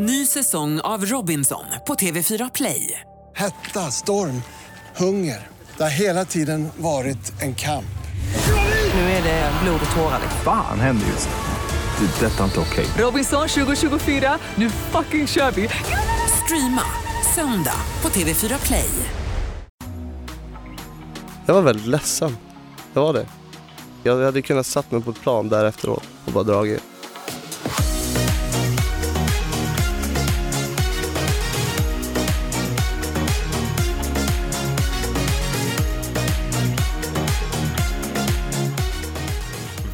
Ny säsong av Robinson på TV4 Play. Hetta, storm, hunger. Det har hela tiden varit en kamp. Nu är det blod och tårar. Fan händer just nu. Det. är Detta är inte okej. Robinson 2024, nu fucking kör vi! Streama söndag på TV4 Play. Jag var väldigt ledsen. Jag var det. Jag hade kunnat satt mig på ett plan där efteråt och bara dragit.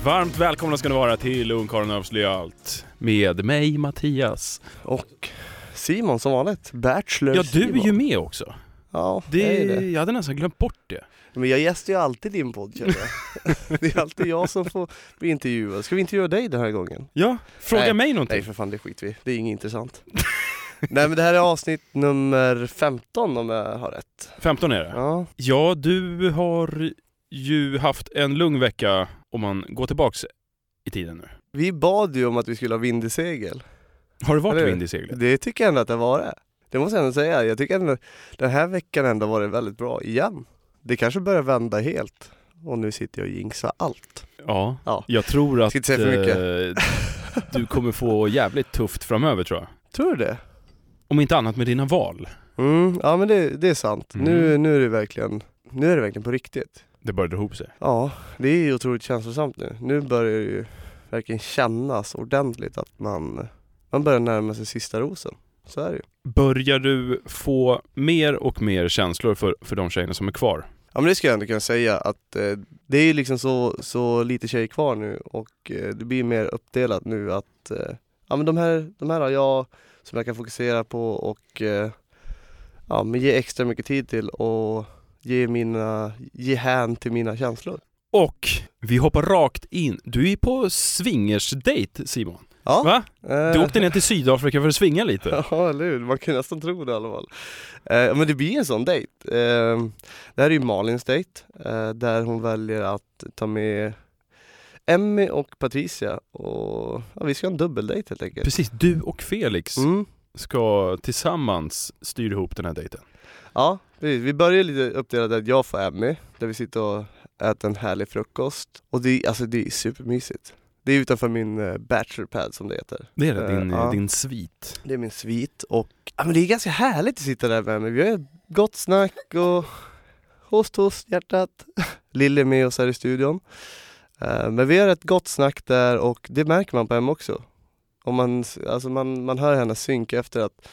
Varmt välkomna ska ni vara till Ungkarlen avslöjar allt med mig Mattias. Och Simon som vanligt. Bachelor Ja, du är Simon. ju med också. Ja, Det, jag är det. Jag hade nästan glömt bort det. Men jag gästar ju alltid din podd känner jag. det är alltid jag som får bli intervjuad. Ska vi intervjua dig den här gången? Ja, fråga Nej, mig någonting. Nej för fan, det skiter vi Det är inget intressant. Nej men det här är avsnitt nummer 15 om jag har rätt. 15 är det. Ja, Ja, du har ju haft en lugn vecka om man går tillbaks i tiden nu. vi bad ju om att vi skulle ha vind i segel. Har du varit Eller vind i seglet? Det tycker jag ändå att det var det. Det måste jag ändå säga. Jag tycker ändå den här veckan ändå varit väldigt bra igen. Det kanske börjar vända helt. Och nu sitter jag och jinxar allt. Ja, Ja. jag tror att säga för mycket. eh, du kommer få jävligt tufft framöver tror jag. Tror du det? Om inte annat med dina val. Mm, ja men det, det är sant. Mm. Nu, nu är det verkligen nu är det verkligen på riktigt. Det började ihop sig. Ja, det är ju otroligt känslosamt nu. Nu börjar det ju verkligen kännas ordentligt att man, man börjar närma sig sista rosen. Så är det ju. Börjar du få mer och mer känslor för, för de tjejerna som är kvar? Ja men det ska jag ändå kunna säga att eh, det är ju liksom så, så lite tjejer kvar nu och eh, det blir mer uppdelat nu att eh, ja men de här, de här har jag som jag kan fokusera på och eh, ja men ge extra mycket tid till och ge mina, ge hän till mina känslor. Och vi hoppar rakt in. Du är på swingersdate Simon. Ja. Va? eh, Du åkte ner till Sydafrika för att svinga lite. Ja, eller hur? Man kan nästan tro det i alla fall. Eh, men det blir en sån dejt. Eh, det här är ju Malins dejt, eh, där hon väljer att ta med Emmy och Patricia och ja, vi ska ha en dubbeldejt helt enkelt. Precis, du och Felix Mm. ska tillsammans styra ihop den här dejten. Ja, precis. vi börjar lite uppdelat att jag får Emmy, där vi sitter och äter en härlig frukost. Och det, är- alltså, det är supermysigt. Det är utanför min uh, bachelorpad som det heter. Det är det, din, ja. din svit. Det är min svit och ja, men det är ganska härligt att sitta där med mig. Vi har ett gott snack och host host hjärtat. Lille är med oss här i studion. Eh, men vi har ett gott snack där och det märker man på henne också. Och man, alltså man, man hör henne synka efter att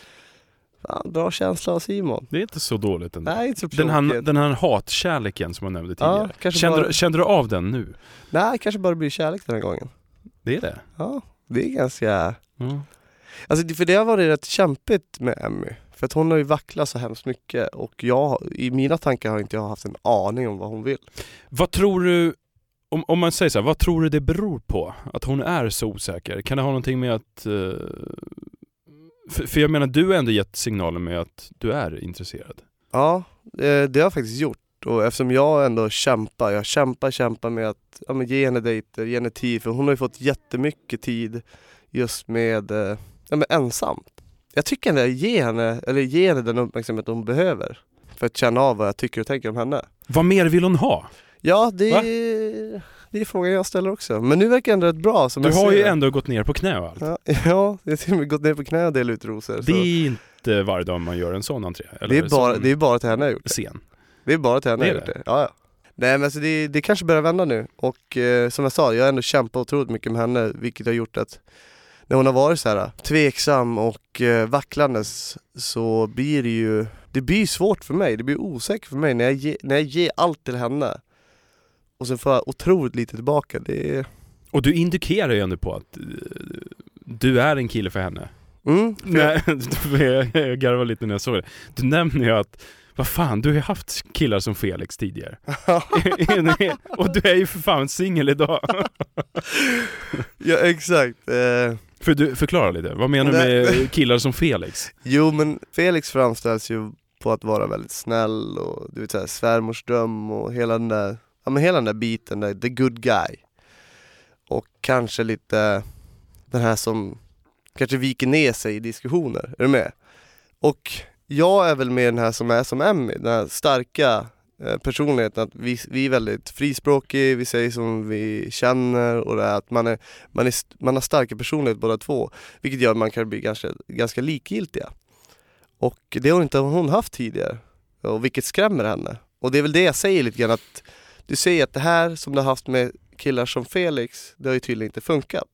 fan, bra känsla av Simon. Det är inte så dåligt ändå. Nej, inte så Den här, den här hatkärleken som jag nämnde Ja, tidigare. kanske kände, bara- du, kände du av den nu? Nej, kanske bara blir kärlek den här gången. Det är det? Ja, det är ganska Ja. Alltså för det har varit rätt kämpigt med Emmy. För att hon har ju vacklat så hemskt mycket och jag, i mina tankar har inte jag haft en aning om vad hon vill. Vad tror du, om, om man säger så här, vad tror du det beror på? Att hon är så osäker? Kan det ha någonting med att... eh, för, för jag menar, du har ändå gett signalen med att du är intresserad. Ja, eh, det har jag faktiskt gjort. Och eftersom jag ändå kämpar, jag kämpar, kämpar med att ja, men ge henne dejter, ge henne tid. För hon har ju fått jättemycket tid just med, eh, ja men ensamt. Jag tycker ändå att ge henne, eller ge henne den uppmärksamhet hon behöver. För att känna av vad jag tycker och tänker om henne. Vad mer vill hon ha? Ja, det Va? Det är frågan jag ställer också. Men nu verkar ändå rätt bra som Du jag har ju ändå gått ner på knä och allt. Ja, ja, jag har till och med gått ner på knä och delat ut rosor. Det så är inte varje dag man gör en sån entré. Eller det, är bara, det är bara till henne jag har gjort det. scen. Det är bara till henne Det jag har gjort det. Ja, ja. Nej men alltså det, det kanske börjar vända nu och eh, som jag sa, jag har ändå kämpat otroligt mycket med henne vilket har gjort att när hon har varit så här tveksam och eh, vacklandes så blir det ju, det blir svårt för mig, det blir osäkert för mig när jag, ge, när jag ger allt till henne och sen får jag otroligt lite tillbaka. Det är, Och du indikerar ju ändå på att eh, du är en kille för henne. mm, för jag- Nej, jag, jag garvar lite när jag såg det. Du nämner ju att, vad fan, du har ju haft killar som Felix tidigare. och du är ju för fan singel idag. ja exakt. Eh, För du, förklara lite, vad menar du med killar som Felix? Jo men Felix framställs ju på att vara väldigt snäll och du vet såhär svärmorsdröm och hela den där, ja men hela den där biten, där, the good guy. Och kanske lite den här som kanske viker ner sig i diskussioner. Är du med? Och jag är väl med den här som är som Emmy, den här starka eh, personligheten att vi, vi är väldigt frispråkiga, vi säger som vi känner och det är att man, är, man, är, man har starka personlighet båda två. Vilket gör att man kan bli ganska, ganska likgiltiga. Och det har inte hon haft tidigare. Och vilket skrämmer henne. Och det är väl det jag säger lite grann att du säger att det här som du har haft med killar som Felix, det har ju tydligen inte funkat.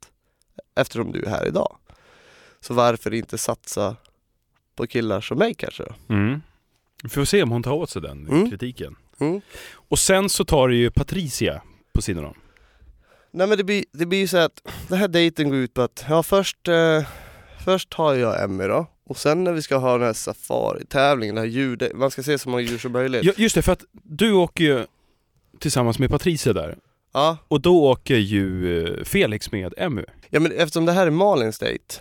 Eftersom du är här idag. Så varför inte satsa på killar som mig kanske då? Mm. Vi får se om hon tar åt sig den Mm. kritiken. Mm. Och sen så tar det ju Patricia på sidan om. Nej men det blir, det blir ju så att den här dejten går ut på att, ja först, eh, först har jag Emmy då och sen när vi ska ha den här safari-tävlingen, den här djur, man ska se så många djur som möjligt. Ja, just det, för att du åker ju tillsammans med Patricia där. Ja, Och då åker ju eh, Felix med Emmy. ja men eftersom det här är Malins dejt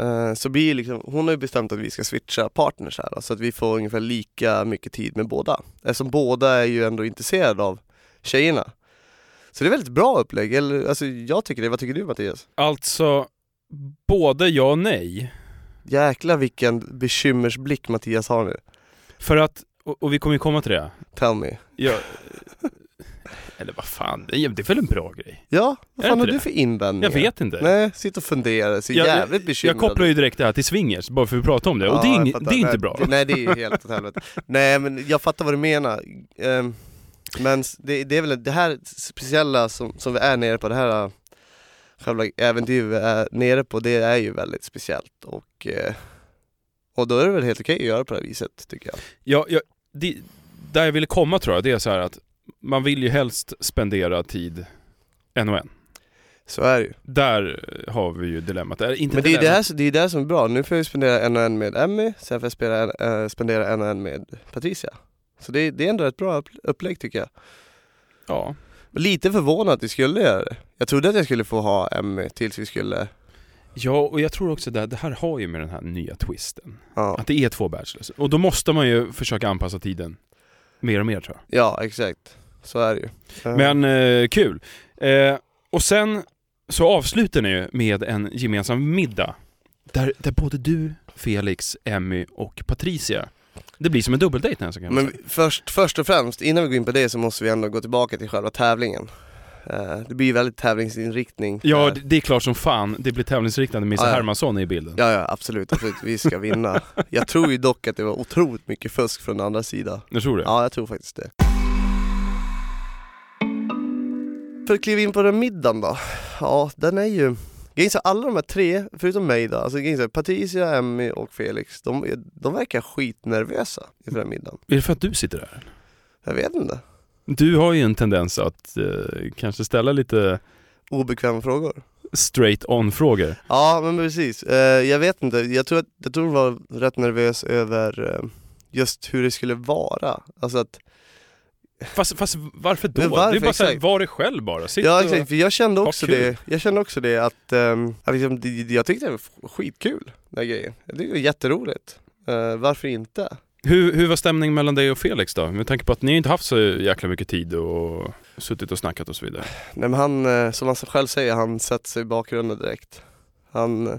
eh, så blir liksom, hon har ju bestämt att vi ska switcha partners här då, så att vi får ungefär lika mycket tid med båda. Eftersom båda är ju ändå intresserade av tjejerna. Så det är väldigt bra upplägg, eller alltså jag tycker det, vad tycker du Mattias? Alltså, både ja och nej. Jäklar vilken bekymmersblick Mattias har nu. För att, och, och vi kommer ju komma till det. Tell me. Jag, eller vad fan, det är väl en bra grej? Ja, vad fan har du det? för invändningar? Jag vet inte. Nej, sitt och fundera, ser Jag- jävligt bekymrad Jag kopplar ju direkt det här till swingers, bara för att prata om det. Och det är, ing, det är inte bra. det- Nej det är ju helt åt helvete. Nej men jag fattar vad du menar. Ehm, men det, det är väl det här speciella som, som vi är nere på, det här äh, själva äventyret vi är nere på, det är ju väldigt speciellt och, eh, och då är det väl helt okej att göra på det här viset tycker jag. Ja, jag, det, där jag ville komma tror jag, det är så här att man vill ju helst spendera tid en och en. Så är det ju. Där har vi ju dilemmat. Eller inte Men det är ju det, här, det, är det som är bra, nu får jag spendera en och en med Emmy, sen får jag spela en, äh, spendera en och en med Patricia. Så det, det är ändå ett bra upp, upplägg tycker jag. Ja. Lite förvånad att vi skulle göra det. Jag trodde att jag skulle få ha Emmy tills vi skulle, ja, och jag tror också att det här har ju med den här nya twisten. ja, Att det är två bachelors. Och då måste man ju försöka anpassa tiden mer och mer tror jag. ja exakt. Så är det ju. Eh, Men eh, kul. Eh, och sen så avslutar ni ju med en gemensam middag. Där, där både du, Felix, Emmy och Patricia. Det blir som en dubbeldejt nästan kan man Men säga. först, först och främst, innan vi går in på det så måste vi ändå gå tillbaka till själva tävlingen. Eh, det blir ju väldigt tävlingsinriktning. Ja, det, är klart som fan. Det blir tävlingsriktande med Mr Ja, ja. Hermansson i bilden. Ja, ja absolut, absolut. Vi ska vinna. Jag tror ju dock att det var otroligt mycket fusk från andra sidan. Jag tror det. Ja, jag tror faktiskt det. För att kliva in på den middagen då. Ja, den är ju... Är alla de här tre, förutom mig då, alltså är Patricia, Emmy och Felix, de, är- de verkar skitnervösa inför den middagen. Är det för att du sitter där? Jag vet inte. Du har ju en tendens att eh, kanske ställa lite Obekväma frågor. straight on-frågor. Ja, men precis. Eh, jag vet inte, jag tror, att, jag tror var rätt nervös över eh, just hur det skulle vara. Alltså att, Fast, fast varför då? Men varför? det är bara Exakt. var dig själv bara. Sitt ja och- exakt, för jag kände också kul. det, jag kände också det att, ehm, att liksom, det, jag tyckte det var skitkul, den här grejen. Jag tyckte det var jätteroligt. Eh, varför inte? Hur, hur var stämningen mellan dig och Felix då? Med tanke på att ni inte haft så jäkla mycket tid och suttit och snackat och så vidare. Nej men han, eh, som han själv säger, han sätter sig i bakgrunden direkt. Han, eh,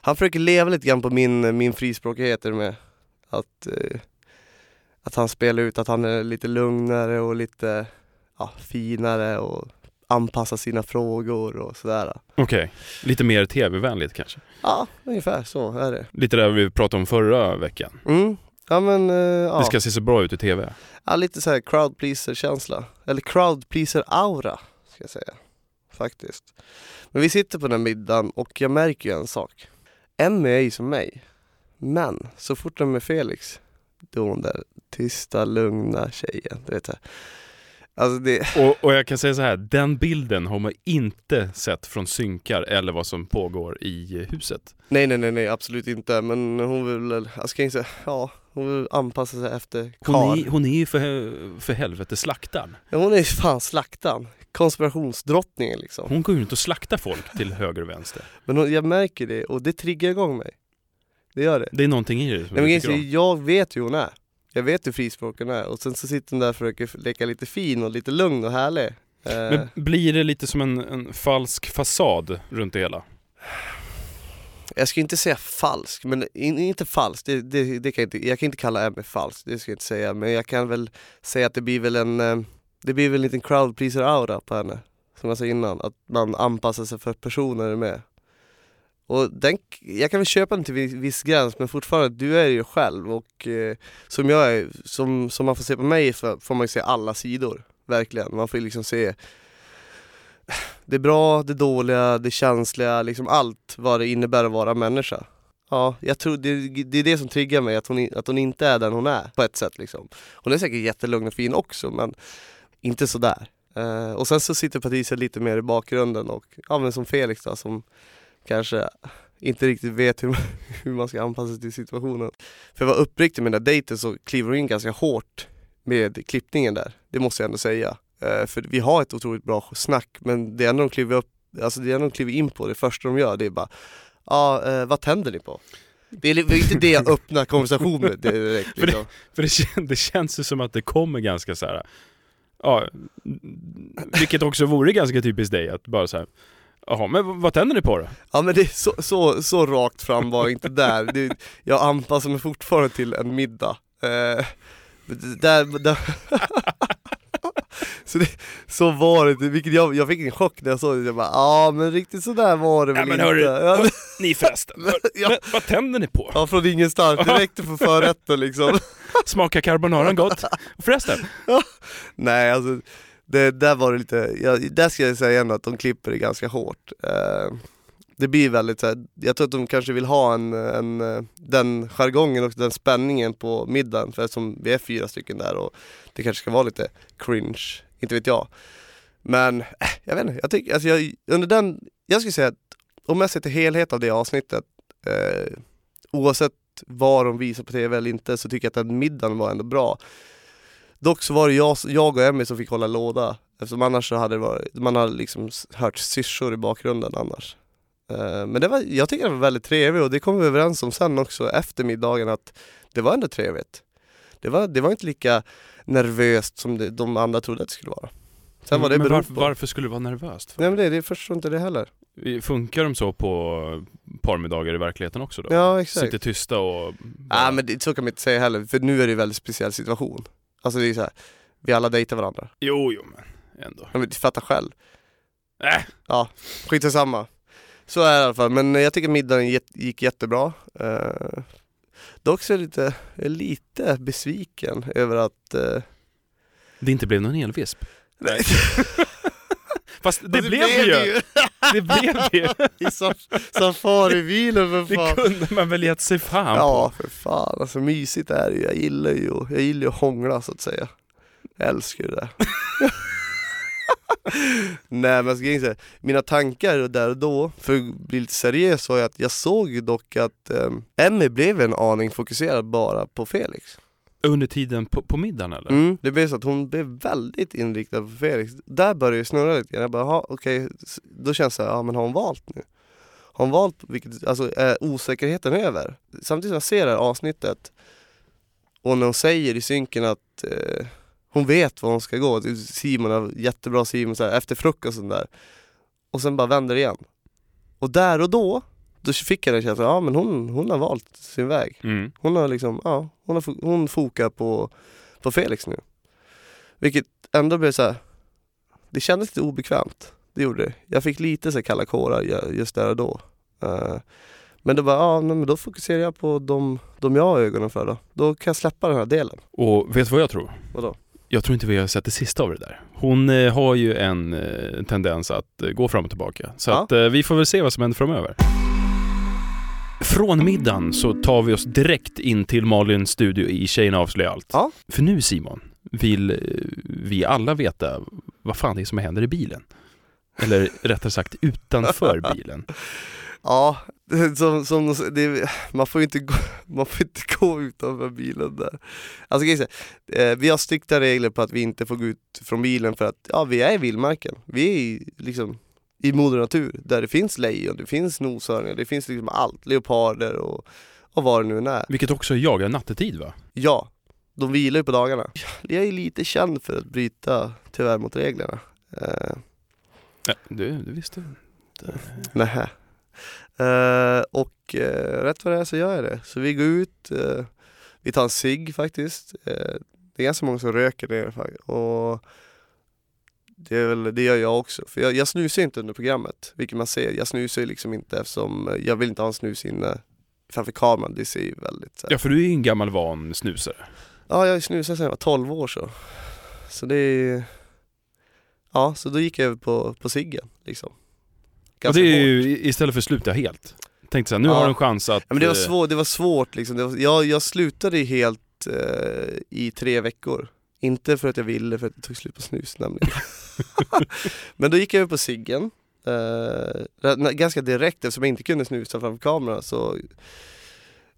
han försöker leva lite grann på min, min frispråkighet det med. Att, eh, att han spelar ut att han är lite lugnare och lite ja, finare och anpassar sina frågor och sådär. Okej, lite mer tv-vänligt kanske? Ja, ungefär så är det. Lite där vi pratade om förra veckan. Mm. Ja men, ja. Det ska se så bra ut i tv. ja, lite så här crowd pleaser känsla. Eller crowd pleaser aura, ska jag säga. Faktiskt. Men vi sitter på den middagen och jag märker ju en sak. Emmy är ju som mig. Men så fort de är med Felix, då är hon där tysta, lugna tjejen. Du vet, så här. Alltså det, Och, och jag kan säga så här, den bilden har man inte sett från synkar eller vad som pågår i huset. nej nej nej nej absolut inte. Men hon vill, jag inte säga, ja, hon vill anpassa sig efter Hon Karl. är, hon är ju för, för helvete slaktaren. Ja, hon är ju fan slaktaren. Konspirationsdrottningen liksom. Hon går ut och slaktar folk till höger och vänster. Men hon, jag märker det och det triggar igång mig. Det gör det. Det är någonting i det som Nej, men jag jag vet hur hon är. Jag vet hur frispråken är och sen så sitter hon där och försöker leka lite fin och lite lugn och härlig. Eh, Men blir det lite som en, en falsk fasad runt det hela? jag ska inte säga falsk, men in, inte falsk, det, det, det kan jag, inte, jag kan inte kalla Emmy falsk, det ska jag inte säga. Men jag kan väl säga att det blir väl en, eh, det blir väl en liten crowd pleaser aura på henne. Som jag sa innan, att man anpassar sig för personer med. Och den, jag kan väl köpa den till viss, viss gräns men fortfarande, du är ju själv och eh, som jag är, som, som man får se på mig så får man ju se alla sidor. Verkligen, man får ju liksom se det bra, det dåliga, det känsliga, liksom allt vad det innebär att vara människa. Ja, jag tror det, det är det som triggar mig, att hon, att hon inte är den hon är på ett sätt liksom. Hon är säkert jättelugn och fin också men inte sådär. Eh, och sen så sitter Patricia lite mer i bakgrunden och, ja men som Felix då som kanske inte riktigt vet hur man, hur man ska anpassa sig till situationen. För att vara uppriktig med den där dejten så kliver hon in ganska hårt med klippningen där, det måste jag ändå säga. Uh, för vi har ett otroligt bra snack men det enda de kliver upp, alltså det enda de kliver in på, det första de gör det är bara Ja, uh, vad tänder ni på? Det är, det är inte det jag öppnar konversation med direkt liksom. För det, kän- det känns ju som att det kommer ganska så här. Ja, vilket också vore ganska typiskt dig att bara så här. Jaha, men vad tänder ni på då? Ja men det är så, så, så rakt fram var jag inte där. Det, jag anpassar mig fortfarande till en middag. Eh, där, där så, det, så var det vilket jag, jag fick en chock när jag såg det. Jag bara, ja men riktigt så där var det Ja, väl men inte. hörru, ja, Ni förresten, ja, men, vad tänder ni på? ja, från ingenstans, räckte för förrätten liksom. Smakar carbonaran gott? Förresten, Nej alltså, det, där var det lite, ja, där ska jag säga ändå att de klipper det ganska hårt. Eh, det blir väldigt såhär, jag tror att de kanske vill ha en, en, den jargongen och den spänningen på middagen för eftersom vi är fyra stycken där och det kanske ska vara lite cringe, inte vet jag. Men, eh, jag vet inte, jag tycker, alltså jag, under den, jag skulle säga att om jag ser till helhet av det avsnittet, eh, oavsett vad de visar på TV eller inte så tycker jag att den middagen var ändå bra. Dock så var det jag, jag och Emmy som fick hålla låda eftersom annars så hade det varit, man hade liksom hört syrsor i bakgrunden annars. Eh, Men det var, jag tycker det var väldigt trevligt och det kom vi överens om sen också efter middagen att det var ändå trevligt. Det var, det var inte lika nervöst som det, de andra trodde att det skulle vara. Sen men beror varför, varför skulle det vara nervöst? För? Nej men det, det förstår inte det heller. Funkar de så på parmiddagar i verkligheten också då? Ja exakt. Sitter tysta och... Ja men det, så kan man inte säga heller, för nu är det en väldigt speciell situation. Alltså det är så här, vi alla dejtar varandra. Jo, jo men ändå. Ja, men du fattar själv. Äh, Ja, skit samma. Så är det i alla fall, men jag tycker middagen gick, gick jättebra. Uh, dock så är jag lite, lite besviken över att... eh, det inte blev någon elvisp. nej. Fast det, Och blev det ju! Det blev det ju! I saf- safaribilen för Det fan. kunde man väl gett sig fan Ja, på. för fan. Alltså mysigt är det ju. Jag gillar ju, jag gillar ju att hångla så att säga. Jag älskar ju det. Nej men grejen är mina tankar där och då, för att bli lite seriös, var ju att jag såg dock att um, Emmy blev en aning fokuserad bara på Felix. Under tiden på, på middagen eller? Mm. Det blev så att hon blev väldigt inriktad på Felix. Där började det snurra lite grann. Jag bara, "Jaha, okej, då känns det, ja men har hon valt nu? Har hon valt, vilket, alltså är osäkerheten över? Samtidigt som jag ser det här avsnittet och när hon säger i synken att eh, hon vet var hon ska gå, Simon, jättebra Simon, så här, efter frukosten där. Och sen bara vänder igen. Och där och då, då fick jag den känslan, ja men hon, hon har valt sin väg. Mm. Hon har liksom, ja, hon, har, hon fokar på, på Felix nu. Vilket ändå blev så här. det kändes lite obekvämt. Det gjorde det. Jag fick lite så kalla kårar ju- just där och då. Eh, men då bara, ja men då fokuserar jag på de, de jag har ögonen för då. Då kan jag släppa den här delen. Och vet du vad jag tror? Vadå? Jag tror inte vi har sett det sista av det där. Hon eh, har ju en eh, tendens att eh, gå fram och tillbaka. Så Ja. att eh, vi får väl se vad som händer framöver. Från middagen så tar vi oss direkt in till Malins studio i Tjejerna avslöjar allt. Ja. För nu Simon, vill eh, vi alla veta vad fan det är som händer i bilen. Eller rättare sagt utanför bilen. Ja, som, som det, man, får inte gå, man får inte gå utanför bilen där. Alltså kan säga, eh, vi har strikta regler på att vi inte får gå ut från bilen för att ja, vi är i vildmarken. Vi är liksom i moder natur där det finns lejon, det finns noshörningar, det finns liksom allt, leoparder och, och vad det nu än är. Vilket också jagar nattetid va? Ja, de vilar ju på dagarna. Jag är lite känd för att bryta tyvärr mot reglerna. Eh, Ja, du, du visste. Nähä. Eh, och eh, rätt vad det är så gör jag det. Så vi går ut, eh, vi tar en cigg faktiskt. Eh, det är ganska många som röker faktiskt. Och det, är väl, det gör jag också. För jag, jag snusar inte under programmet, vilket man ser. Jag snusar ju liksom inte eftersom eh, jag vill inte ha en snus inne framför kameran. Det ser ju väldigt så här. Ja, för du är ju en gammal van snusare. Ja, jag snusat sedan jag var 12 år så. Så det är... Ja, så då gick jag över på, på ciggen liksom. Och Ganska det är ju istället för att sluta helt. Tänkte såhär, nu Ja. har du en chans att... Ja, men det var, eh, svår, det var svårt liksom. Var, jag, jag slutade helt eh, i tre veckor. Inte för att jag ville, för att jag tog slut på snus nämligen. men då gick jag över på ciggen. Eh, ganska direkt eftersom jag inte kunde snusa framför kameran så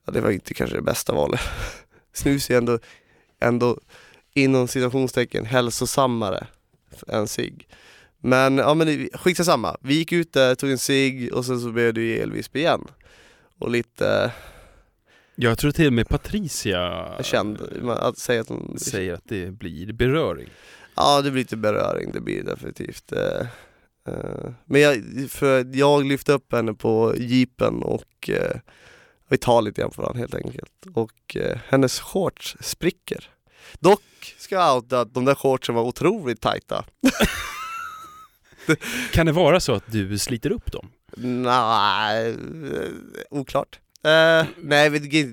ja, det var inte kanske det bästa valet. Snus är ändå, ändå inom citationstecken hälsosammare än cigg. Men ja men skitsamma, vi gick ut där, tog en cigg och sen så blev det ju elvisp igen. Och lite jag tror till och med Patricia känd, att säga att hon säger att det blir beröring. Ja det blir lite beröring, det blir definitivt. Eh, eh, Men jag, för jag lyfte upp henne på jeepen och eh, vi tar lite grann på varandra helt enkelt. Och eh, hennes shorts spricker. Dock ska jag outa att de där shortsen var otroligt tajta. Kan det vara så att du sliter upp dem? Nej, eh, oklart. Eh, nej,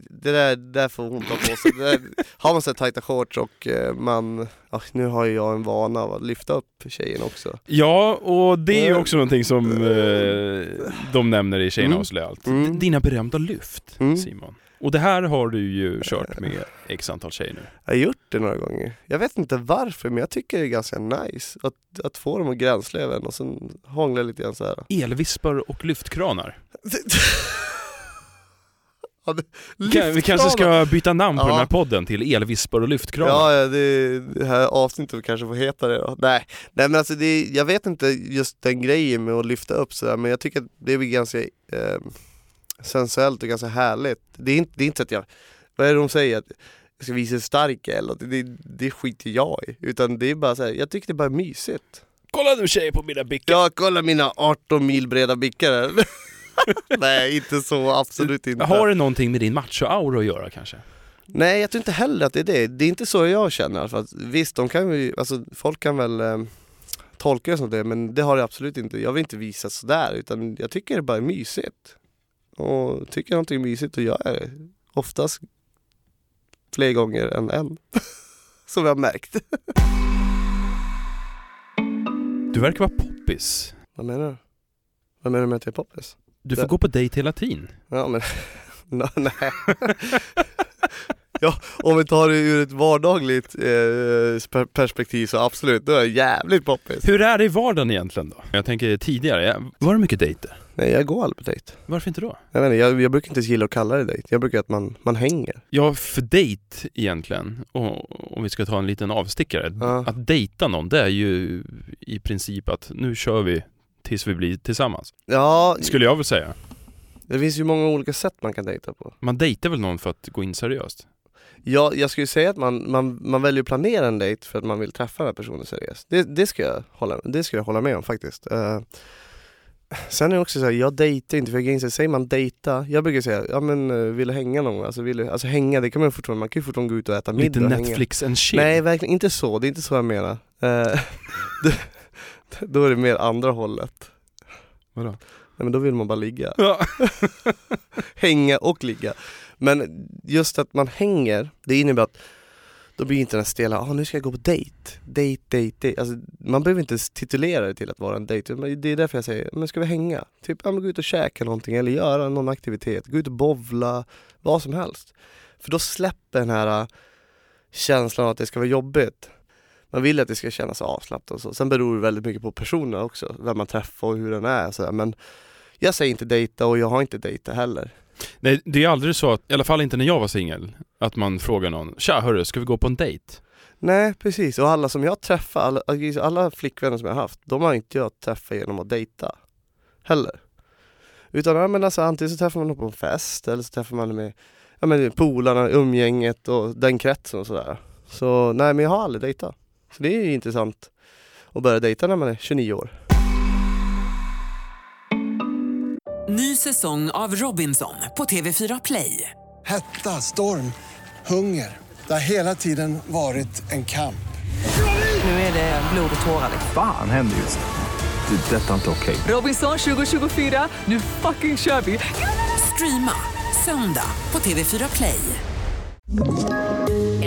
det där, där får hon ta på sig. Där, har man så tajta shorts och eh, man, ja, nu har ju jag en vana av att lyfta upp tjejen också. Ja, och det är ju Eh, också någonting som eh, de nämner i Tjejerna Mm. avslöjar allt. Mm. Dina berömda lyft, Mm. Simon. Och det här har du ju kört med x antal tjejer nu. Jag har gjort det några gånger. Jag vet inte varför men jag tycker det är ganska nice att, att få dem att gränsla över en och sen hångla lite grann så här. Elvispar och lyftkranar. det, Kan, vi kanske ska byta namn på Ja. den här podden till Elvispar och lyftkranar. Ja, det, det här avsnittet kanske får heta det då. Nej, nej men alltså det, jag vet inte just den grejen med att lyfta upp sådär men jag tycker att det blir ganska eh, sensuellt och ganska härligt. Det är inte, det är inte så att jag, vad är det de säger? Att jag ska visa hur stark jag är eller det, det skiter jag i. Utan det är bara så här, jag tycker det är bara mysigt. Kolla nu tjej på mina bickar. Ja, kolla mina 18 mil breda bickar här. Nej, inte så, absolut inte. Har det någonting med din macho-aura att göra kanske? Nej, jag tror inte heller att det är det. Det är inte så jag känner alla fall. Visst, de kan ju, alltså folk kan väl eh, tolka det som det, men det har det absolut inte. Jag vill inte visa sådär, utan jag tycker det bara är mysigt. Och tycker jag någonting är mysigt, då gör jag det. Oftast fler gånger än en. som jag har märkt. Du verkar vara poppis. Vad menar du? Vad menar du med att jag är poppis? Du får Det- gå på dejt hela tiden. Ja men, nej. ja, om vi tar det ur ett vardagligt eh, per- perspektiv så absolut, då är jag jävligt poppis. Hur är det i vardagen egentligen då? Jag tänker tidigare, var det mycket dejter? Nej jag går aldrig på dejt. Varför inte då? Jag, vet inte, jag, jag brukar inte gilla att kalla det dejt, jag brukar att man, man hänger. Ja, för dejt egentligen, och om vi ska ta en liten avstickare. Ja. Att dejta någon, det är ju i princip att nu kör vi tills vi blir tillsammans. Ja, Skulle jag väl säga. det finns ju många olika sätt man kan dejta på. Man dejtar väl någon för att gå in seriöst? Ja, jag skulle säga att man, man, man väljer att planera en dejt för att man vill träffa den här personen seriöst. Det, det, ska, jag hålla, det ska jag hålla med om faktiskt. Eh, sen är det också så här, jag dejtar inte, för jag inser, säger man dejta, jag brukar säga, ja men eh, vill du hänga någon gång? Alltså, vill du, alltså hänga, det kan man fortfarande, man kan ju fortfarande gå ut och äta middag Lite och hänga. Netflix and chill? Nej verkligen inte så, det är inte så jag menar. Eh, det, då är det mer andra hållet. Vadå? Nej men då vill man bara ligga. Ja. hänga och ligga. Men just att man hänger, det innebär att då blir inte den här stela, ah, nu ska jag gå på dejt. Dejt, dejt, dejt. Alltså, man behöver inte titulera det till att vara en dejt. Det är därför jag säger, men ska vi hänga? Typ, ja, men gå ut och käka någonting eller göra någon aktivitet. Gå ut och bovla, vad som helst. För då släpper den här äh, känslan av att det ska vara jobbigt. Man vill att det ska kännas avslappnat och så. Sen beror det väldigt mycket på personen också, vem man träffar och hur den är. sådär. Men jag säger inte dejta och jag har inte dejtat heller. Nej, det är aldrig så att, i alla fall inte när jag var singel, att man frågar någon Tja hörru, ska vi gå på en dejt? Nej precis, och alla som jag träffar, alla, alla flickvänner som jag har haft, de har inte jag träffat genom att dejta heller. Utan ja, men alltså, antingen så träffar man dem på en fest eller så träffar man med ja, men polarna, umgänget och den kretsen och sådär. Så nej men jag har aldrig dejtat. Så det är intressant att börja dejta när man är 29 år. Ny säsong av Robinson på TV4 Play. Hetta, storm, hunger. Det har hela tiden varit en kamp. Nu är det blod och tårar. Fan händer just nu. Det. är Detta är inte okej. Robinson 2024, nu fucking kör vi! Streama söndag på TV4 Play.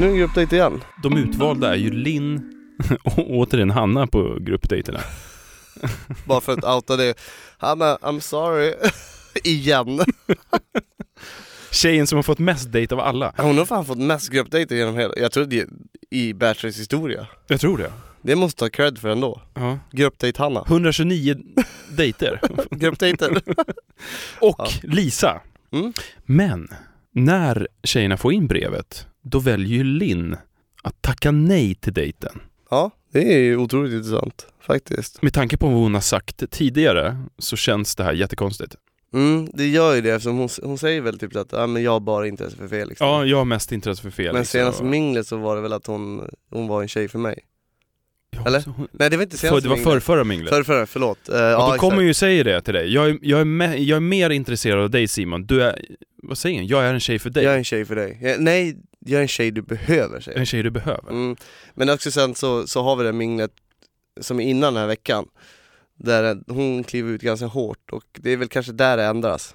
Nu är det gruppdejt igen. De utvalda är ju Linn och återigen Hanna på gruppdejterna. Bara för att outa det. Hanna, I'm sorry. igen. Tjejen som har fått mest dejt av alla. Hon har fan fått mest gruppdejter genom hela, jag tror det är i Bachelors historia. Jag tror det. Det måste ta cred för ändå. Ja. Gruppdejt-Hanna. 129 dejter. Gruppdejter. Och Ja. Lisa. Mm. Men när tjejerna får in brevet, då väljer ju Linn att tacka nej till dejten. Ja, det är ju otroligt intressant faktiskt. Med tanke på vad hon har sagt tidigare så känns det här jättekonstigt. Mm, det gör ju det eftersom hon, hon säger väl typ att ja, men jag har bara intresse för Felix. Ja, jag har mest intresse för Felix. men senaste och- minglet så var det väl att hon, hon var en tjej för mig. Ja, eller? hon- Nej det var inte För, senaste det var minglet. förr, förra minglet. Förr, förra, förlåt. Uh, och ja, då kommer ju säga det till dig. Jag är, jag, är me, jag är me, mer intresserad av dig Simon. Du är, vad säger han? Jag är en tjej för dig. Jag är en tjej för dig. Jag, nej, jag är en tjej du behöver säger en tjej du behöver. Mm. Men också sen så, så har vi det minglet som är innan den här veckan Där hon kliver ut ganska hårt och det är väl kanske där det ändras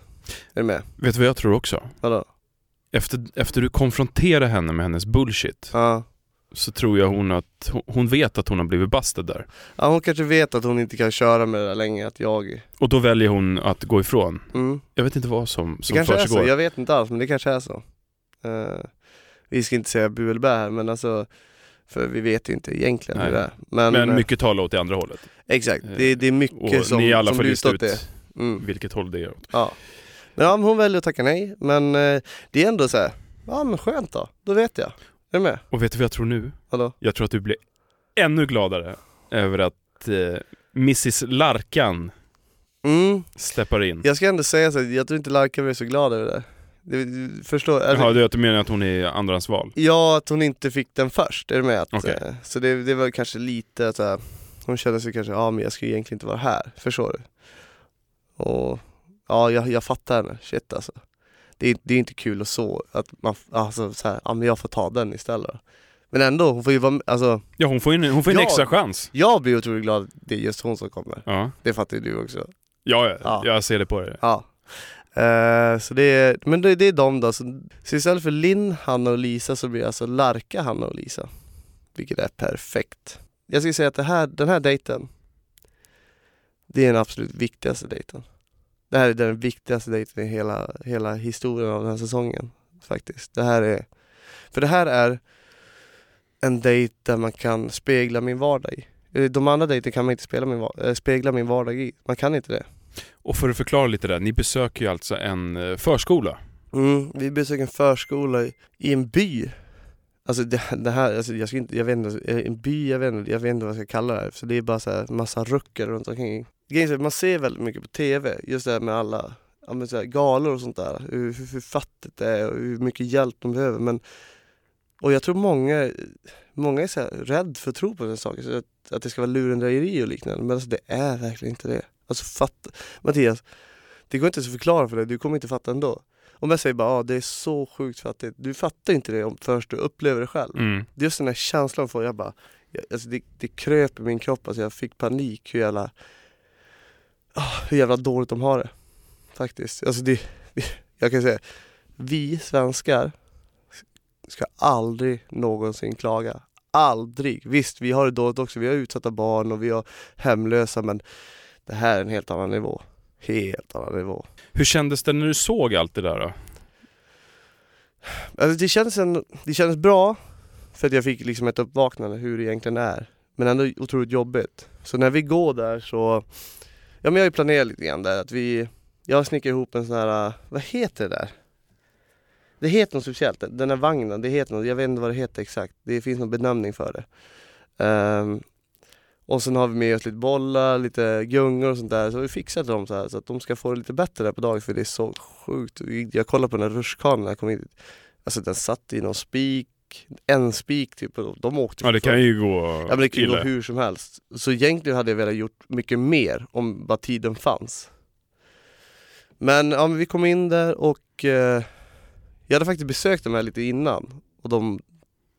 Är du med? Vet du vad jag tror också? Vadå? Efter, efter du konfronterar henne med hennes bullshit Ja. så tror jag hon att hon- vet att hon har blivit bastad där. ja, hon kanske vet att hon inte kan köra med det där länge, att jag Och då väljer hon att gå ifrån. mm. Jag vet inte vad som, Det som kanske är så, jag vet inte alls men det kanske är så Eh, Vi ska inte säga bu eller bä här men alltså För vi vet ju inte egentligen Nej. hur det är Men, Men eh, mycket talar åt det andra hållet. exakt, det, det är mycket Och som, ni alla som får lista ut det mm. vilket håll det är åt. Ja. Men ja, men hon väljer att tacka nej, men eh, det är ändå så här. ja men skönt då, då vet jag. Är du med? Och vet du vad jag tror nu? Vadå? Jag tror att du blir ännu gladare över att eh, Mrs Larkan Mm, steppar in. jag ska ändå säga så här, jag tror inte Larka blir så glad över det. Du förstår? Alltså, Jaha, att du menar att hon är andrahandsval? Ja, att hon inte fick den först, är du med? Att, Okej. eh, så det, det var kanske lite så här. hon kände sig kanske, ja men jag ska ju egentligen inte vara här, förstår du? Och ja, jag, jag fattar henne, shit alltså. Det är, det är inte kul och så, att man, alltså så här, ja men jag får ta den istället. Men ändå, hon får ju vara, alltså Ja, hon får ju en, hon får en Ja. extra chans. Jag blir otroligt glad att det är just hon som kommer. Ja, Det fattar ju du också. ja, ja. Ja. jag ser det på dig. Ja. Eh, så det är, men det, det är de då. Så, så istället för Linn, Hanna och Lisa så blir det alltså Larka, Hanna och Lisa. Vilket är perfekt. Jag skulle säga att det här, den här dejten, det är den absolut viktigaste dejten. Det här är den viktigaste dejten i hela, hela historien av den här säsongen. Faktiskt. Det här är, för det här är en dejt där man kan spegla min vardag i. Eh, de andra dejterna kan man inte spela min, eh, spegla min vardag i. Man kan inte det. Och för att förklara lite där, ni besöker ju alltså en eh, förskola. Mm, vi besöker en förskola i, en by. Alltså det, det här, alltså jag, ska inte, jag vet inte, alltså, eh, en by, jag vet inte, jag vet inte vad jag ska kalla det här. Så det är bara så här massa rucker runt omkring. Grejen är att man ser väldigt mycket på TV, just det här med alla ja, men så här, galor och sånt där. Hur, hur, hur fattigt det är och hur mycket hjälp de behöver. Men, och jag tror många, många är så här rädd för att tro på den saker. Att, att det ska vara lurendrejeri och liknande. Men alltså det är verkligen inte det. Alltså fatta, Mattias, det går inte ens att förklara för dig, du kommer inte fatta ändå. Om jag säger bara ah, det är så sjukt fattigt, du fattar inte det om först du upplever det själv. Mm. Det är just den här känslan får jag bara, jag, alltså det, det kröp i min kropp, alltså jag fick panik hur jävla, ah, hur jävla dåligt de har det. Faktiskt. Alltså det, jag kan säga, vi svenskar ska aldrig någonsin klaga. Aldrig! Visst, vi har det dåligt också, vi har utsatta barn och vi har hemlösa men det här är en helt annan nivå. Helt annan nivå. Hur kändes det när du såg allt det där då? Alltså det kändes, en, det kändes bra För att jag fick liksom ett uppvaknande hur det egentligen är. Men ändå otroligt jobbigt. Så när vi går där så, ja men jag har ju planerat lite grann där att vi, jag snickrar ihop en sån här, vad heter det där? Det heter något speciellt, den här vagnen, det heter något, jag vet inte vad det heter exakt. Det finns någon benämning för det. Ehm, och sen har vi med oss lite bollar, lite gungor och sånt där. Så vi fixat dem så här så att de ska få det lite bättre där på dagen för det är så sjukt. Jag kollade på den här rutschkanan när jag kom hit. Alltså den satt i någon spik, en spik typ. och De åkte Ja det kan ju gå Ja men det kan ju gå hur som helst. Så egentligen hade jag velat gjort mycket mer om bara tiden fanns. Men ja, men vi kom in där och eh, jag hade faktiskt besökt dem här lite innan och de,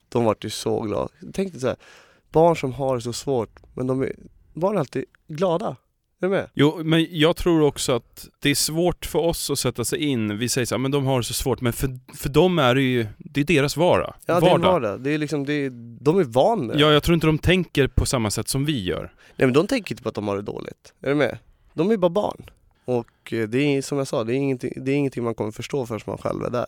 de vart ju så glada. Jag tänkte så här, barn som har det så svårt, men de är, barn är alltid glada. Är du med? Jo, men jag tror också att det är svårt för oss att sätta sig in. Vi säger så här, men de har det så svårt. Men för, för dem är det ju, det är deras vardag. Ja det är vardag. Det är liksom, det är, de är van med. Ja, jag tror inte de tänker på samma sätt som vi gör. Nej men de tänker inte på att de har det dåligt. Är du med? De är bara barn. Och eh, det är som jag sa, det är ingenting, det är ingenting man kommer förstå förrän man själv är där.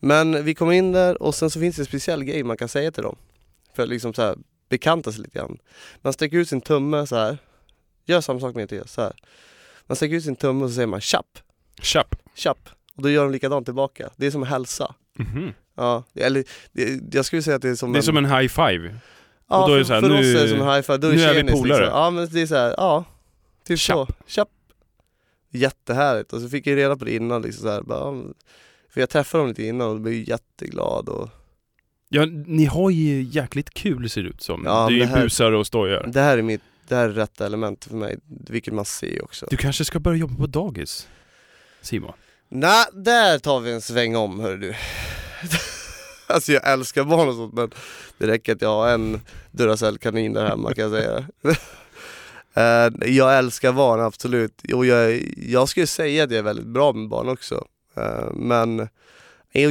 Men vi kom in där och sen så finns det en speciell grej man kan säga till dem. För att liksom så här bekanta sig lite grann. Man sträcker ut sin tumme så här. Gör samma sak med Mattias, så här. Man sträcker ut sin tumme och så säger man tjapp, Tjapp. tjapp. Och då gör de likadant tillbaka. Det är som att hälsa. Mhm. Ja, eller det, jag skulle säga att det är som Det är en, som en high five. Ja, och då är det för, så här, för nu- oss är det som en high five, då är nu är vi tjenis, polare. Liksom. Ja men det är så här, ja. Typ Tjapp. så. Tjapp. Jättehärligt. Och så fick jag reda på det innan liksom så här, bara, För jag träffade dem lite innan och blev jätteglad och Ja, ni har ju jäkligt kul ser det ut som. Ja, det är ju här- busar och stojar. det här är mitt, det här är rätta elementet för mig, vilket man ser också. Du kanske ska börja jobba på dagis? Simon? Nej, där tar vi en sväng om hör du. alltså jag älskar barn och sånt men det räcker att jag har en Duracell-kanin där hemma kan jag säga. Eh, jag älskar barn absolut och jag, jag skulle säga att jag är väldigt bra med barn också. Eh, men att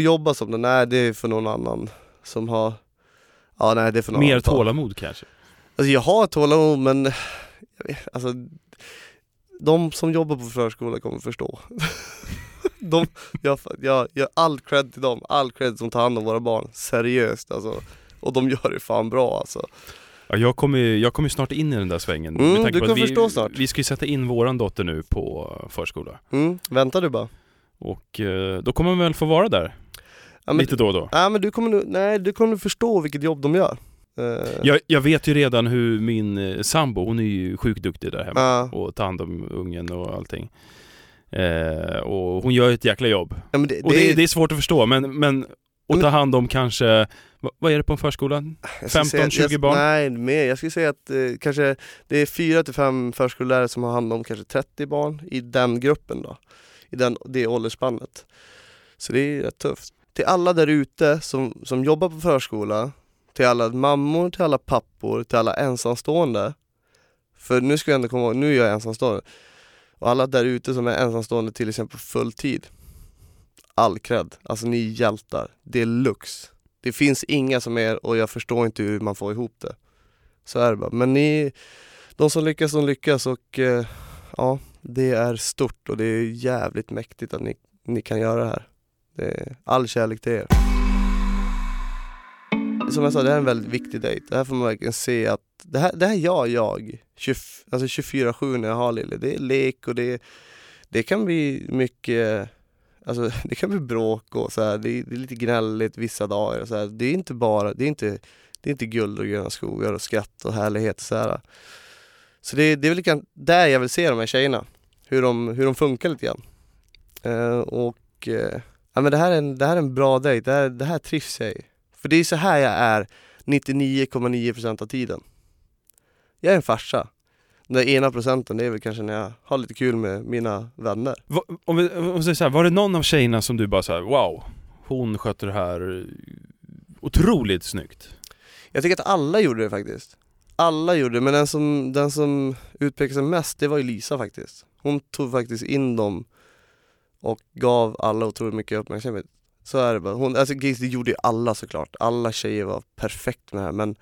jobba som den är, det är för någon annan som har Ja nej det är för någon Mer tålamod kanske? Alltså jag har tålamod men vet, alltså, de som jobbar på förskola kommer förstå. de, jag, jag, jag all cred till dem, all cred som tar hand om våra barn, seriöst alltså. Och de gör det fan bra alltså. Ja, jag kommer jag kommer snart in i den där svängen. Mm, du kommer vi, förstå snart. Vi ska ju sätta in våran dotter nu på förskola. Mm, vänta du bara. Och eh, då kommer man väl få vara där Ja, lite då och då. ja, men du kommer nu, nej du kommer förstå vilket jobb de gör. Eh, Jag, jag vet ju redan hur min eh, sambo, hon är ju sjukt duktig där hemma ja. och tar hand om ungen och allting. Eh, och hon gör ett jäkla jobb. Ja, men det, Och det, det är svårt att förstå men, men att ta hand om kanske, vad, är det på en förskola? Jag skulle 15, säga att 20 jag, barn? Nej, mer. Jag skulle säga att eh, kanske det är fyra till fem förskollärare som har hand om kanske 30 barn i den gruppen då. I den, det åldersspannet. Så det är rätt tufft. Till alla där ute som, som jobbar på förskola, till alla mammor, till alla pappor, till alla ensamstående. För nu ska jag ändå komma ihåg, nu är jag ensamstående. Och alla där ute som är ensamstående till exempel på fulltid. All cred. Alltså ni är hjältar. Det är lux. Det finns inga som är och jag förstår inte hur man får ihop det. Så är det bara. Men ni, de som lyckas, de lyckas och eh, ja, det är stort och det är jävligt mäktigt att ni, ni kan göra det här. Det all kärlek till er. Som jag sa, det här är en väldigt viktig dejt. Det här får man verkligen se att det här, det här gör jag 20, alltså 24-7 när jag har Lille. Det är lek och det, det kan bli mycket Alltså det kan bli bråk och så här. Det, är, det är lite gnälligt vissa dagar och så här. Det är inte bara, det är inte, det är inte guld och gröna skogar och skratt och härlighet och så här. Så det, det är väl lika, där jag vill se de här tjejerna. Hur de, hur de funkar lite grann. Eh, och eh, ja, men det, här är en, det här är en bra dejt, det här, det här trivs jag i. För det är så här jag är 99,9% av tiden. Jag är en farsa. Den ena procenten det är väl kanske när jag har lite kul med mina vänner. Va, om vi, om vi säger så här, var det någon av tjejerna som du bara så här, wow, hon skötte det här otroligt snyggt? Jag tycker att alla gjorde det faktiskt. Alla gjorde det, men den som, den som utpekade sig mest det var ju Lisa faktiskt. Hon tog faktiskt in dem och gav alla otroligt mycket uppmärksamhet. Så är det bara. Hon, alltså det gjorde ju alla såklart. Alla tjejer var perfekt med det här men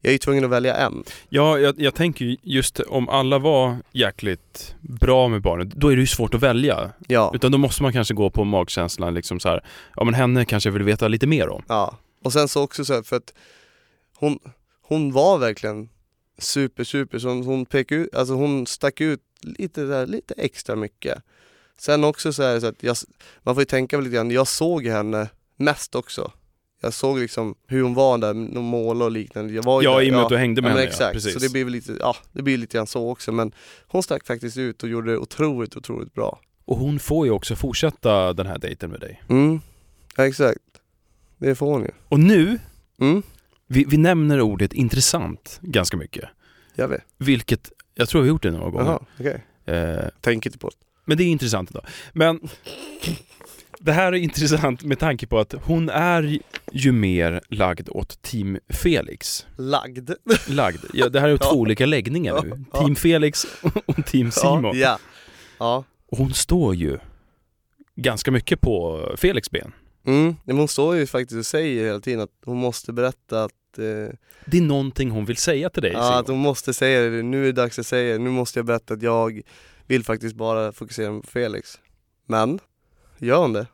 jag är ju tvungen att välja en. Ja, jag, jag tänker ju just om alla var jäkligt bra med barnet, då är det ju svårt att välja. Ja, Utan då måste man kanske gå på magkänslan liksom så här, ja men henne kanske jag vill veta lite mer om. ja. Och sen så också så här, för att hon, hon var verkligen super super, så hon, hon pekade ut, alltså hon stack ut lite, där, lite extra mycket. Sen också så är det så att jag, man får ju tänka lite grann, jag såg henne mest också. Jag såg liksom hur hon var där, med måla och liknande. Jag var ju Ja, där, i och med att du hängde med ja, henne, ja, exakt. precis. Så det blir lite, ja det blir lite grann så också men hon stack faktiskt ut och gjorde det otroligt, otroligt bra. Och hon får ju också fortsätta den här dejten med dig. Mm, ja, exakt. Det får hon ju. Och nu, Mm, vi, vi nämner ordet intressant ganska mycket. jag vet. Vilket, jag tror vi har gjort det några gånger. Jaha, okej. Eh, Tänk inte på det. Men det är intressant idag. Men det här är intressant med tanke på att hon är ju mer lagd åt Team Felix. Lagd. Lagd. Ja, det här är Ja. två olika läggningar nu. Ja, ja. Team Felix och Team Simon. Ja, ja. hon står ju ganska mycket på Felix ben. Mm, men hon står ju faktiskt och säger hela tiden att hon måste berätta att, eh, Det är någonting hon vill säga till dig ja, Simon. att hon måste säga det, nu är det dags att säga det, nu måste jag berätta att jag vill faktiskt bara fokusera på Felix. Men, gör hon det?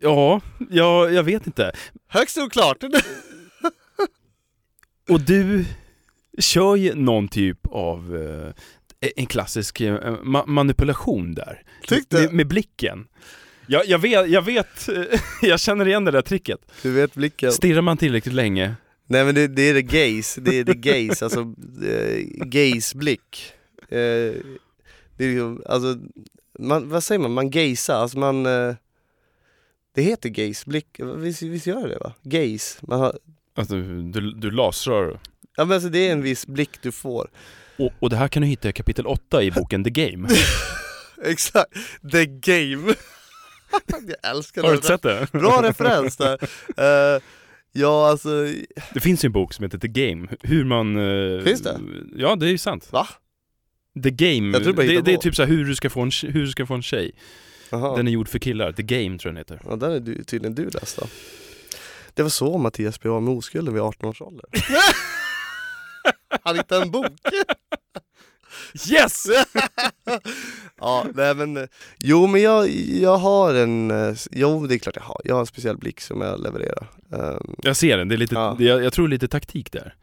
Ja, ja, jag vet inte. Högst oklart! Och du kör ju någon typ av eh, en klassisk eh, ma- manipulation där. Tyckte Med, med blicken. Jag, jag vet, jag vet, jag känner igen det där tricket. Du vet blicken? Stirrar man tillräckligt länge, Nej men det, det är det gaze, det är det gaze, alltså eh, gaze-blick. Eh, det är liksom, alltså, man, vad säger man, man gazar, alltså man eh, Det heter gaze-blick, visst, visst gör det det va? Gaze, man har, alltså, du, du lasrar. ja men alltså det är en viss blick du får. Och, och det här kan du hitta i kapitel 8 i boken The Game. Exakt, the game. jag älskar Har du det. sett det? Bra referens där. Eh, ja alltså, Det finns ju en bok som heter The Game, hur man... eh, Finns det? Ja, det är ju sant. va? The Game, det, hittar det är typ så hur du ska få en, hur du ska få en tjej. Jaha. Den är gjord för killar, The Game tror jag den heter. Ja, där är du, tydligen du läst då. Det var så Mattias blev av med oskulden vid 18 års ålder. Han hittade en bok. Yes! ja, nej men, jo men jag, jag har en, jo det är klart jag har, jag har en speciell blick som jag levererar. Ehm, Jag ser den, det är lite, Ja. det, jag, jag tror lite taktik där.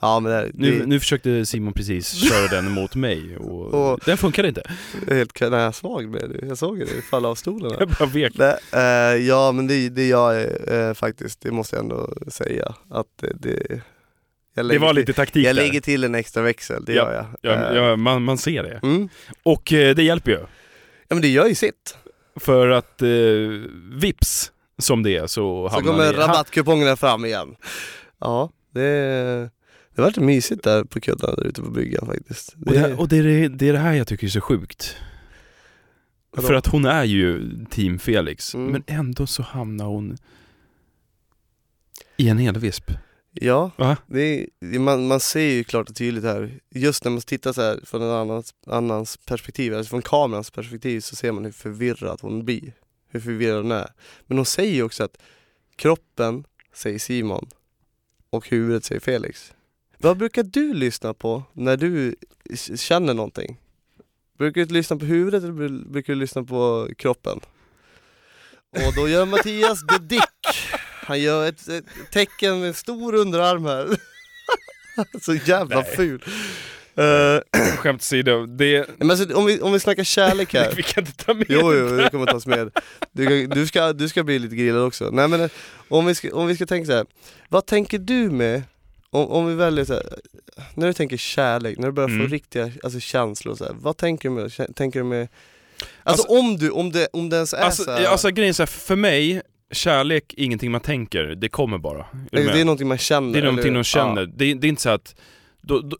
Ja men det, är- Nu, det nu försökte Simon precis köra den mot mig och, Och- den funkade inte. är helt nej, jag svag med det, jag såg det falla av stolen. Jag bara vek. Nej, eh, ja men det, det jag är eh, faktiskt, det måste jag ändå säga, att det, jag Det var lite taktik Jag där. lägger till en extra växel, det Ja, gör jag. Ja, Eh, ja, man, man ser det. Mm. Och eh, det hjälper ju. Ja men det gör ju sitt. För att eh, vips som det är så Så hamnar kommer ni... rabattkupongerna fram igen. Ja, det, det var lite mysigt där på kudden där ute på bryggan faktiskt. Och, det, och det, är, det- det är det här jag tycker är så sjukt. Vadå? För att hon är ju team Felix, Mm. men ändå så hamnar hon i en elvisp. Ja, Va? det är, det- man, man ser ju klart och tydligt här, just när man tittar så här från en annans, annans perspektiv, alltså från kamerans perspektiv så ser man hur förvirrad hon blir. Hur förvirrad hon är. Men hon säger ju också att kroppen säger Simon och huvudet säger Felix. Vad brukar du lyssna på när du känner någonting? Brukar du lyssna på huvudet eller bru- brukar du lyssna på kroppen? Och då gör Mattias the dick. Han gör ett, ett tecken med en stor underarm här. Så jävla Nej. ful. Uh, Skämt åsido, det... men alltså, om, vi, om vi snackar kärlek här. Vi kan inte ta med Jo, jo, det. kommer tas med. Du, du, ska, du ska bli lite grillad också. Nej men eh, om vi ska, om vi ska tänka så här. vad tänker du med, om, om vi väljer så här, när du tänker kärlek, när du börjar Mm. få riktiga alltså, känslor så här, vad tänker du med? Tänker du med Alltså, Alltså- om du, om det, om det ens är Alltså, så här, alltså grejen är så här, för mig, kärlek är ingenting man tänker, det kommer bara. Är det, med? är någonting man känner. Det är någonting de känner. Det, är, det är inte så att då, då,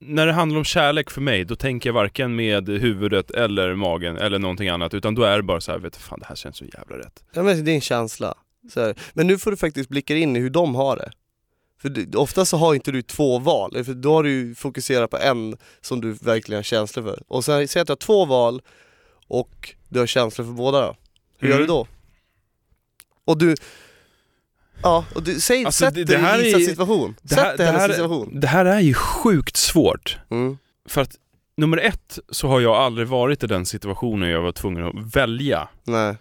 när det handlar om kärlek för mig, då tänker jag varken med huvudet eller magen eller någonting annat, utan då är det bara så här, vet du, fan det här känns så jävla rätt. Ja men det är en känsla. Men nu får du faktiskt blicka in i hur de har det. För ofta så har inte du två val, för då har du fokuserat på en som du verkligen har känslor för. Och sen säg att du har två val och du har känslor för båda då. Hur gör Mm. du då? Och du, ja, och du, säg, Alltså, sätt det- dig det här i är- situation. det Sätt här- dig i det här- situation. Det här är ju sjukt svårt. Mm. För att nummer ett så har jag aldrig varit i den situationen jag var tvungen att välja. Nej.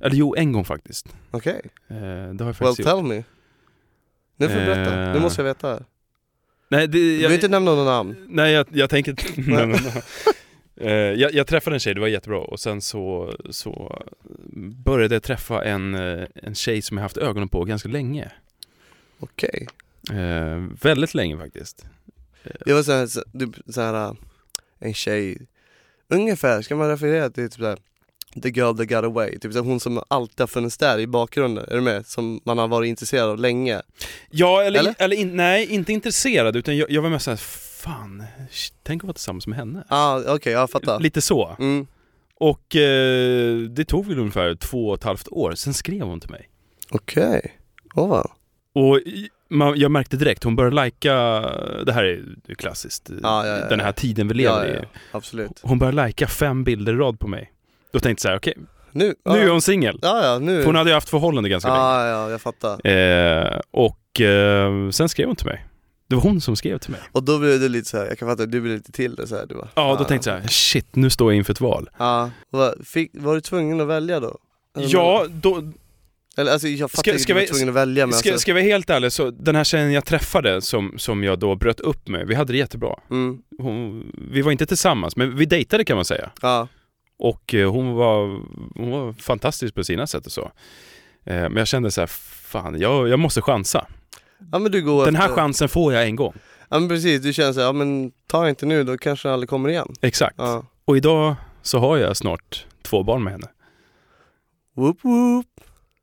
Eller jo, en gång faktiskt. Okej, Eh, det har jag well faktiskt gjort. tell me. Nu får du berätta, nu måste jag veta. här. Nej, det, Du jag, behöver inte nämna några namn. nej jag, jag tänker inte... nej. Eh, jag, jag träffade en tjej, det var jättebra. Och sen så, så började jag träffa en, eh, en tjej som jag haft ögonen på ganska länge. Okej. Eh, väldigt länge faktiskt. Det var såhär, så, du, så här, en tjej, ungefär, ska man referera till typ såhär The girl that got away, typ hon som alltid har funnits där i bakgrunden, är du med? Som man har varit intresserad av länge. Ja, eller, Eller? eller? in, nej, inte intresserad utan jag, jag var mest såhär, fan, tänk att vara tillsammans med henne. ah, okej, jag fattar. Lite så. Mm. Och eh, det tog väl ungefär två och ett halvt år, sen skrev hon till mig. Okej, åh vad. Och man, jag märkte direkt, hon började lajka, det här är klassiskt, Ja, ja, ja, den här tiden vi lever Ja, i. absolut. Hon började lajka fem bilder i rad på mig. Då tänkte jag så här, okej, Nu, nu är ja, hon singel. ja, ja, nu. För Hon hade ju haft förhållande ganska länge. Ja, ja, jag fattar. Eh, och eh, sen skrev hon till mig. Det var hon som skrev till mig. Och då blev det lite så här, jag kan fatta, du blev lite till det så här, du bara, Ja, då tänkte jag så här, shit, nu står jag inför ett val. Ja, fick, var du tvungen att välja då? Eller- Ja, då, Eller alltså jag fattar Ska- ska var vi- tvungen att välja men ska, alltså, ska jag vara helt ärlig, så den här tjejen jag träffade som, som jag då bröt upp med, vi hade det jättebra. mm, Hon, vi var inte tillsammans, men vi dejtade kan man säga. ja, Och eh, hon var, hon var fantastisk på sina sätt och så. Eh, Men jag kände så här, fan, jag, jag måste chansa. ja men du går Den här efter, chansen får jag en gång. Ja men precis, du känner såhär, ja men ta inte nu då kanske jag aldrig kommer igen Exakt. Ja, Och idag så har jag snart två barn med henne. whoop whoop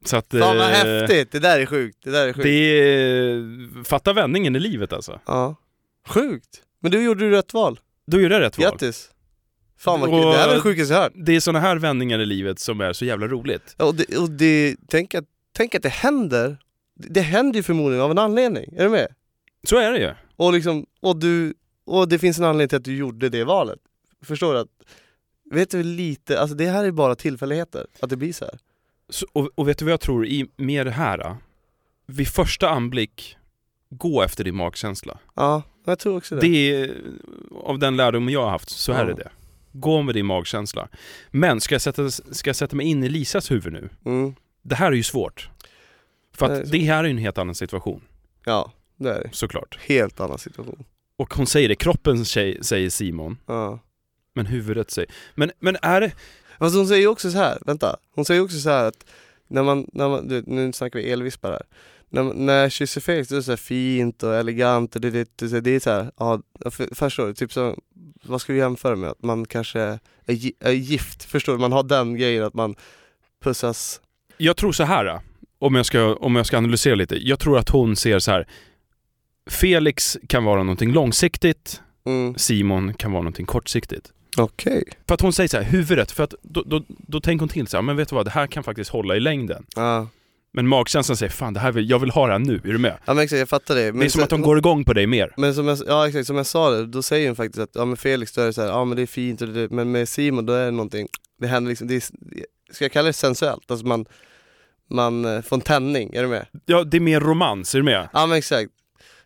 Så att... Fan vad eh, häftigt, det där är sjukt, det där är sjukt Det är... Fatta vändningen i livet alltså. Ja, sjukt! Men du gjorde ju rätt val, Då gjorde rätt val. grattis! Fan vad kul, det här är det sjukaste jag hört Det är såna här vändningar i livet som är så jävla roligt. ja, och, det, och det, tänk, att, tänk att det händer, det händer ju förmodligen av en anledning, är du med? Så är det ju. Och liksom, och du, och det finns en anledning till att du gjorde det valet Förstår du? Att, vet du lite, alltså det här är bara tillfälligheter, att det blir så här. Så, och, och vet du vad jag tror i med det här? Då? Vid första anblick, gå efter din magkänsla. Ja, jag tror också det, Det är, av den lärdom jag har haft, så är Ja. det det. Gå med din magkänsla. Men ska jag, sätta, ska jag sätta mig in i Lisas huvud nu? Mm. Det här är ju svårt. För Det att så. det här är ju en helt annan situation, Ja, det är det. såklart. Helt annan situation. Och hon säger det, kroppen säger, säger Simon, Ja. men huvudet säger... Men, men är det... Fast hon säger ju också så här, vänta. Hon säger också så här att när man, när man du, nu snackar vi elvispar här. När, när jag kysser Felix, är så här fint och elegant och det, det, det, det är så här, ja, för, förstår du? Typ så, vad ska du jämföra med? Att man kanske är, är gift, förstår du? Man har den grejen att man pussas. Jag tror så här, om jag, ska, om jag ska analysera lite. Jag tror att hon ser så här. Felix kan vara någonting långsiktigt, Mm. Simon kan vara någonting kortsiktigt. Okej. För att hon säger så här, huvudet, för att då, då, då tänker hon till så här, men vet du vad, det här kan faktiskt hålla i längden. Ja. Men magkänslan säger, fan det här vill, jag vill ha det här nu, är du med? ja men exakt, jag fattar det. Men det är som att hon går igång på dig mer. Men som jag, ja exakt, som jag sa det, då säger hon faktiskt att ja men Felix då är det så här, ja men det är fint och det, men med Simon då är det någonting, det händer liksom, det är, ska jag kalla det sensuellt? Alltså man, man eh, får en tändning, är du med? Ja, det är mer romans, är du med? Ja men exakt.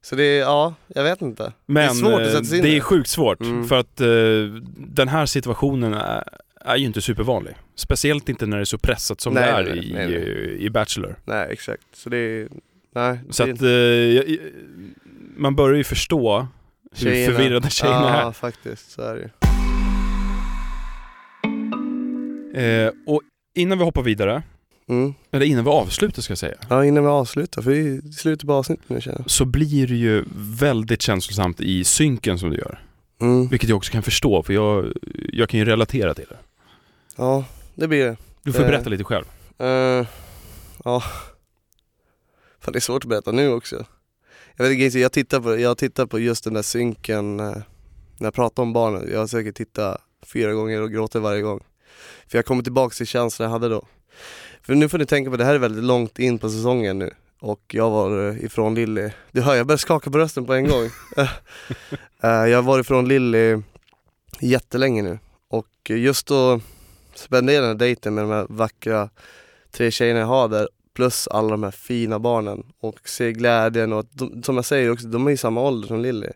Så det är, ja, jag vet inte. Men det är svårt att eh, sätta sig in det i är sjukt svårt, Mm. för att eh, den här situationen är, är ju inte supervanlig. Speciellt inte när det är så pressat som Nej, det är nej, i, nej, nej. i Bachelor. Nej exakt, så det är, nej. Så är att eh, jag- man börjar ju förstå hur Tjejerna. förvirrade tjejerna Ja faktiskt, så är det är. Eh, och innan vi hoppar vidare, Mm. eller innan vi avslutar ska jag säga, Ja innan vi avslutar, för vi är i slutet på avsnittet nu känner jag. så blir det ju väldigt känslosamt i synken som du gör. Mm. Vilket jag också kan förstå, för jag, jag kan ju relatera till det. Ja, det blir det. Du får Eh. berätta lite själv. Eh, ja. Fan det är svårt att berätta nu också. Jag vet inte, jag tittar på, jag tittar på just den där synken eh, när jag pratar om barnen. Jag har säkert tittat fyra gånger och gråter varje gång. För jag kommer tillbaka till känslan jag hade då. För nu får ni tänka på, det här är väldigt långt in på säsongen nu. Och jag var eh, ifrån Lilly, du hör jag börjar skaka på rösten på en gång. Jag har varit ifrån Lilly jättelänge nu. Och just då spendera den här dejten med de här vackra tre tjejerna jag har där plus alla de här fina barnen och se glädjen och att de, som jag säger också, de är i samma ålder som Lilly.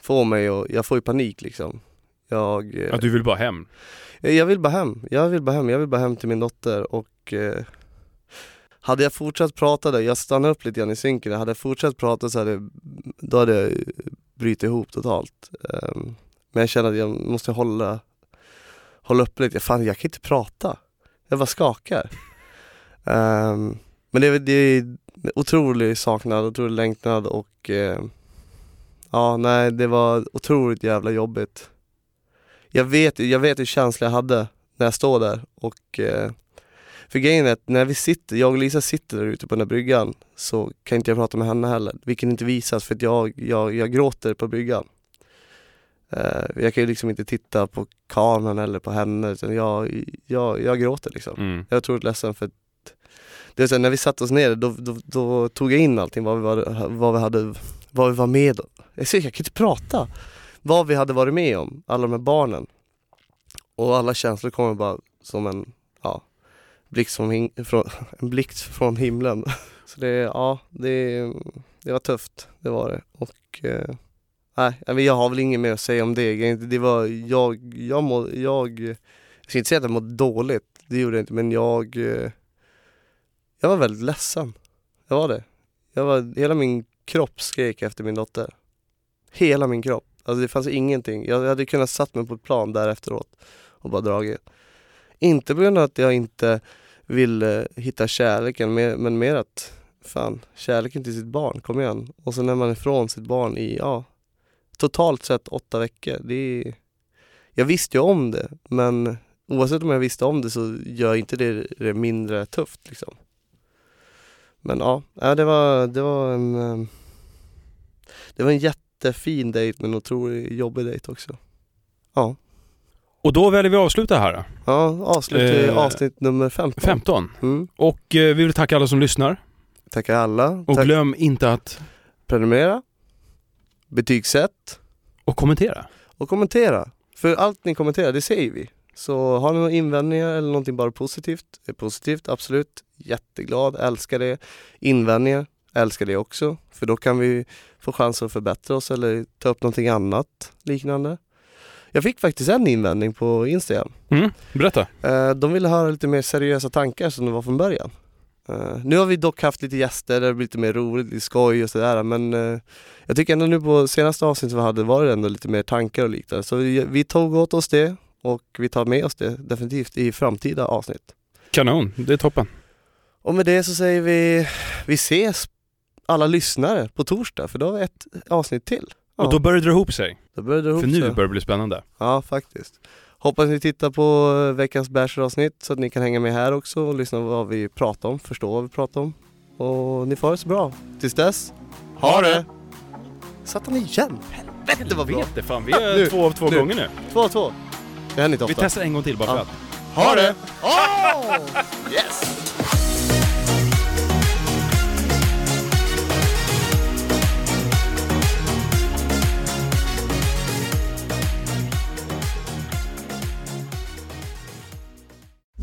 Får mig och jag får ju panik liksom. Jag, eh, Att du vill bara hem. jag vill bara hem, jag vill bara hem, jag vill bara hem till min dotter och eh, hade jag fortsatt prata där, jag stannade upp lite grann i synken, hade jag fortsatt prata så hade, då hade jag brutit ihop totalt. Um, men jag känner att jag måste hålla, hålla upp lite, fan jag kan inte prata. Jag bara skakar. Um, men det, det är otrolig saknad, otrolig längtnad och uh, ja, nej det var otroligt jävla jobbigt. Jag vet, jag vet hur jag hade när jag står där och uh, för grejen är att när vi sitter, jag och Lisa sitter där ute på den här bryggan så kan inte jag prata med henne heller, vilket inte visas för att jag, jag, jag gråter på bryggan. Uh, jag kan ju liksom inte titta på kameran eller på henne utan jag, jag, jag gråter liksom. Mm. Jag är otroligt ledsen för det är så här, när vi satte oss ner då, då, då, tog jag in allting vad vi, var, vad vi hade, vad vi var med om. Jag, ser, jag kan inte prata. Vad vi hade varit med om, alla de här barnen. Och alla känslor kommer bara som en, ja, blixt från, från, en blixt från himlen. Så det, ja, det, det var tufft, det var det. Och eh, nej, jag har väl inget mer att säga om det. Det var, jag, jag må, jag, jag ska inte säga att jag mådde dåligt, det gjorde jag inte, men jag, jag var väldigt ledsen. Jag var det. Jag var, hela min kropp skrek efter min dotter. Hela min kropp. Alltså det fanns ingenting. Jag hade kunnat satt mig på ett plan där efteråt och bara dragit. Inte på grund av att jag inte ville eh, hitta kärleken, men mer att fan, kärleken till sitt barn, kom igen. Och så när man är ifrån sitt barn i, ja, totalt sett åtta veckor. Det är, jag visste ju om det, men oavsett om jag visste om det så gör inte det, det mindre tufft liksom. Men ja, det var, det var en eh, Det var en jättefin dejt men en otroligt jobbig dejt också. Ja. Och då väljer vi att avsluta här. Ja, avslut Eh, avsnitt nummer 15. 15. Mm. Och eh, vi vill tacka alla som lyssnar. Tackar alla. Och Tack. glöm inte att Prenumerera, betygsätt och kommentera. och kommentera. För allt ni kommenterar, det säger vi. Så har ni några invändningar eller någonting bara positivt, är positivt, absolut. Jätteglad, älskar det. Invändningar, älskar det också. För då kan vi få chans att förbättra oss eller ta upp någonting annat liknande. Jag fick faktiskt en invändning på Instagram. Mm, berätta. Eh, De ville höra lite mer seriösa tankar som det var från början. Eh, Nu har vi dock haft lite gäster, det har blivit lite mer roligt, lite skoj och sådär men eh, jag tycker ändå nu på senaste avsnittet vi hade var det ändå lite mer tankar och liknande. Så vi, vi tog åt oss det och vi tar med oss det definitivt i framtida avsnitt. Kanon, det är toppen. Och med det så säger vi, vi ses alla lyssnare på torsdag för då har vi ett avsnitt till. Ja, Och då börjar det dra ihop sig. då börjar det ihop För nu sig. börjar det bli spännande. Ja, faktiskt. Hoppas ni tittar på eh, veckans Bachelor-avsnitt så att ni kan hänga med här också och lyssna på vad vi pratar om, förstå vad vi pratar om. Och ni får det så bra. Tills dess, ha det! Satt han igen? Helvete vad! Vet det fan, vi Ja, är nu, två av två nu. gånger nu. Två av två. Det händer inte Vi ofta. testar en gång till bara för Ja. att. Ha det! Oh! Yes!